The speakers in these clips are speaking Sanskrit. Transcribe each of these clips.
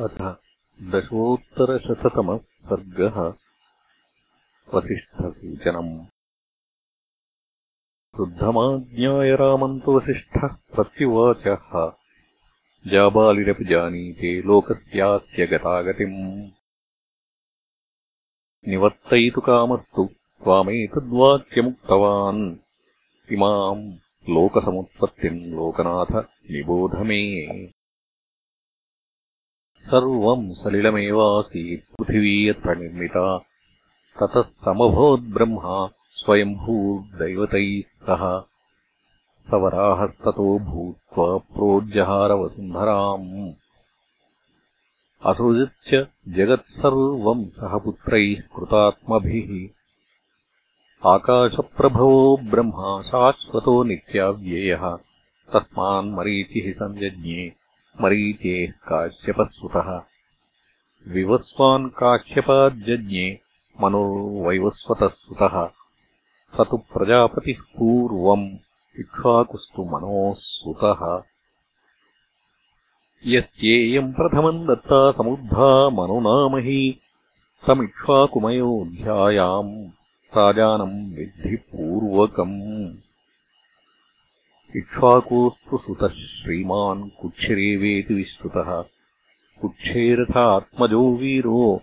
अथ दशोत्तरशततमः सर्गः वसिष्ठसूचनम् वृद्धमाज्ञाय रामन्तु वसिष्ठः प्रत्युवाचः। जाबालिरपि जानीते लोकस्यास्य गतागतिम् निवर्तयितु कामस्तु त्वामेतद्वाक्यमुक्तवान्। इमाम् लोकसमुत्पत्तिम् लोकनाथ निबोध मे सर्वम् सलिलमेवासीत् पृथिवी यत्र निर्मिता ततः समभवद्ब्रह्मा स्वयम्भूर्दैवतैः सह। सवराहस्ततो भूत्वा प्रोज्जहारवसुन्धराम्। असृजच्च जगत्सर्वम् सह पुत्रैः कृतात्मभिः। आकाशप्रभवो ब्रह्मा शाश्वतो नित्याव्ययः। तस्मान्मरीचिः सञ्जज्ञे मरीचेः सुतः विवस्वान् काश्यपाज्जज्ञे मनोर्वैवस्वतः सुतः। स तु प्रजापतिः पूर्वम् इक्ष्वाकुस्तु मनोः सुतः। यस्येयम् प्रथमम् दत्ता समुद्धा मनुनामही तमिक्ष्वाकुमयोऽध्यायाम् राजानम् विद्धिपूर्वकम् इक्ष्वाकोऽस्तु सुतः श्रीमान् कुक्षिरेवेति विश्रुतः कुक्षेरथात्मजो वीरो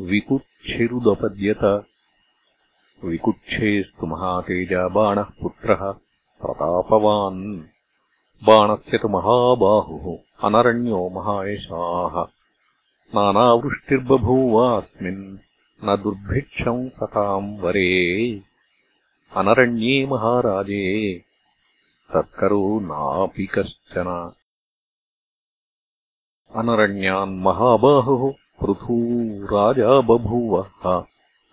विकुक्षिरुदपद्यत विकुक्षेस्तु महातेजा बाणः पुत्रः प्रतापवान्। बाणस्य तु महाबाहुः अनरण्यो महायशाः। नानावृष्टिर्बभूवास्मिन् न दुर्भिक्षम् सताम् वरे। अनरण्ये महाराजे तत्करो नापि कश्चन। अनरण्यान्महाबाहुः पृथू राजा बभूवः।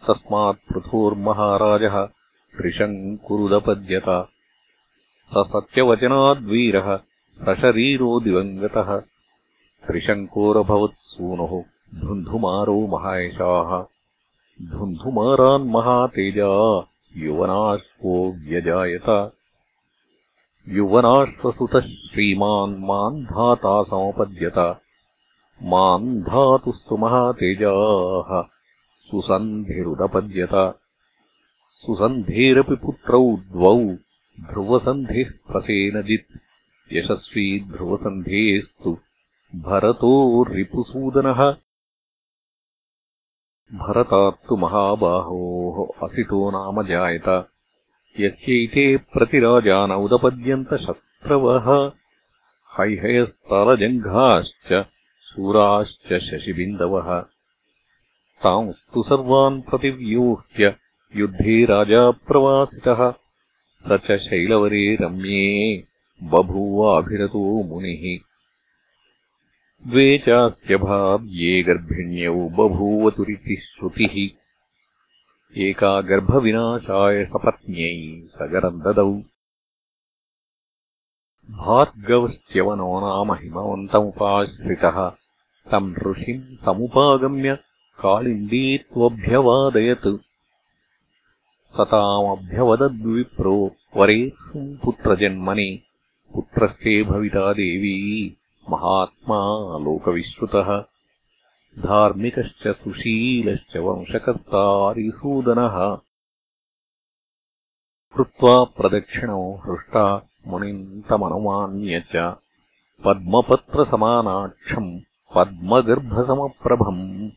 तस्मात् पृथोर्महाराजः त्रिशङ्कुरुदपद्यत। स सत्यवचनाद्वीरः सशरीरो दिवङ्गतः। त्रिशङ्कोरभवत्सूनुः धुन्धुमारो महायशाः। धुन्धुमारान्महातेजा युवनाश्वो व्यजायत युवनाश्वसुतः श्रीमान् मान् धाता समपद्यत। मान् धातुस्तु महातेजाः। सुसन्धिरुदपद्यत। सुसन्धेरपि पुत्रौ द्वौ ध्रुवसन्धिः प्रसेनजित्। यशस्वी ध्रुवसन्धेस्तु भरतो रिपुसूदनः। भरतात्तु महाबाहोः असितो नाम जायत यस्यैते प्रतिराजान उदपद्यन्तशत्रवः हैहयस्तलजङ्घाश्च शूराश्च शशिबिन्दवः। तांस्तु सर्वान् प्रतिव्यूह्य युद्धे राजा प्रवासितः। स च शैलवरे रम्ये बभूवाभिरतो मुनिः। द्वे चास्य भाव्ये गर्भिण्यौ बभूवतुरिति श्रुतिः एका गर्भविनाशाय सपत्न्यै सगरम् ददौ। भार्गवश्च्यवनो नाम हिमवन्तमुपाश्रितः। तम् ऋषिम् समुपागम्य काळिन्दीत्वभ्यवादयत् सतामभ्यवदद्विप्रो वरेत्सुम् पुत्रजन्मनि पुत्रस्ते भविता देवी महात्मा लोकविश्रुतः धार्मिकश्च सुशीलश्च वंशकर्तारिसूदनः। कृत्वा प्रदक्षिणो हृष्टा मुनिम् तमनुमान्य च पद्मपत्रसमानाक्षम् पद्मगर्भसमप्रभम्।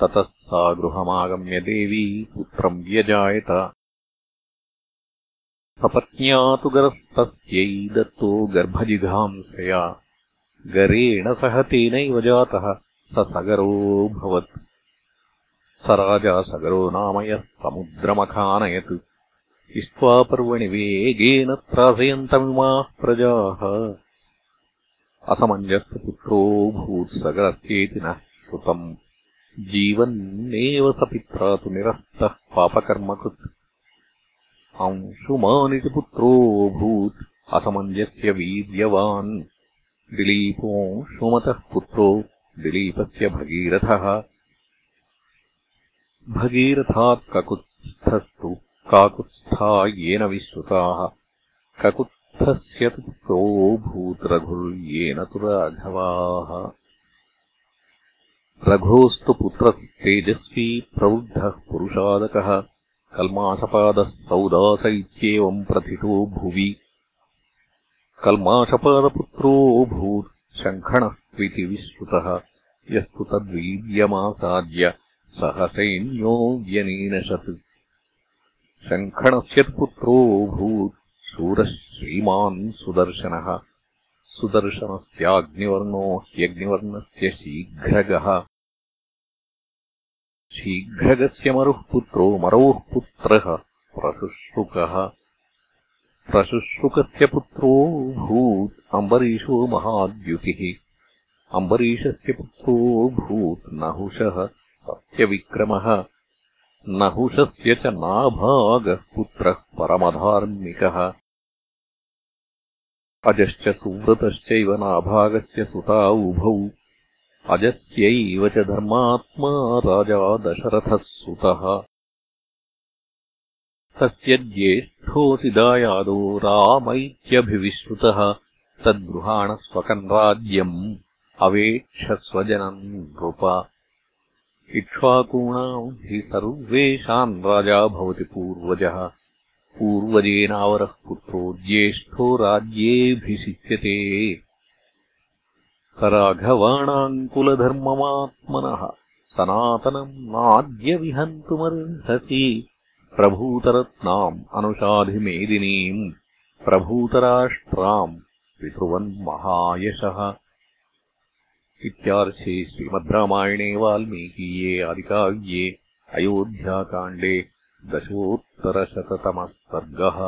ततः सा गृहमागम्य देवी पुत्रम् व्यजायत। सपत्न्या तु गरस्तस्यै दत्तो गर्भजिघांसया। गरेण सह तेनैव जातः स सगरोऽभवत् स राजा सगरो नाम यः समुद्रमखानयत्। इष्ट्वापर्वणि वेगेन त्रासयन्तमिमाः प्रजाः। असमञ्जस्तपुत्रोऽभूत्सगरस्येति नः श्रुतम्। जीवन्नेव स पित्रा तु निरस्तः पापकर्मकृत्। अंशुमानिति पुत्रोऽभूत् असमञ्जस्य वीर्यवान्। दिलीपोऽंशुमतः पुत्रो दिलीपस्य भगीरथः। भगीरथात् ककुत्स्थस्तु काकुत्स्था येन विश्रुताः। ककुत्स्थस्य तु पुत्रो भूतरघुर्येन तु राघवाः। रघोऽस्तु पुत्रस्तेजस्वी प्रवृद्धः पुरुषादकः। कल्माषपादः सौदास इत्येवम् प्रथितो भुवि। कल्माषपादपुत्रोऽभूत् शङ्खणस्त्विति विश्रुतः यस्तु तद्वीर्यमासाद्य सहसैन्यो व्यनीनशत्। शङ्खणस्य पुत्रोऽभूत् शूरः श्रीमान् सुदर्शनः। सुदर्शनस्याग्निवर्णो ह्यग्निवर्णस्य शीघ्रगः। शीघ्रगस्य मरुः पुत्रो मरोः पुत्रः प्रशुश्रुकः। प्रशुश्रुकस्य पुत्रो भूत् अम्बरीषो महाद्युतिः अम्बरीषस्य पुत्रो भूत् नहुषः सत्यविक्रमः। नहुषस्य च नाभागः पुत्रः परमधार्मिकः। अजश्च सुव्रतश्चैव नाभागस्य सुता उभौ। अजस्यैव च धर्मात्मा राजा दशरथः सुतः। तस्य ज्येष्ठोऽसि दायादो रामैत्यभिविश्रुतः। तद्गृहाणस्वकम् राज्यम् अवेक्षस्वजनम् नृप इक्ष्वाकूणाम् हि सर्वेषाम् राजा भवति पूर्वजः। पूर्वजेनावरः पुत्रो ज्येष्ठो राज्येऽभिषिच्यते। स राघवाणाम् कुलधर्ममात्मनः सनातनम् नाद्यविहन्तुमर्हसि प्रभूतरत्नाम् अनुषाधिमेदिनीम्। प्रभूतराष्ट्राम् पितृवन्महायशः इत्यार्षे श्रीमद् रामायणे वाल्मीकीये आदिकाव्ये अयोध्याकाण्डे दशोत्तरशततमः सर्गः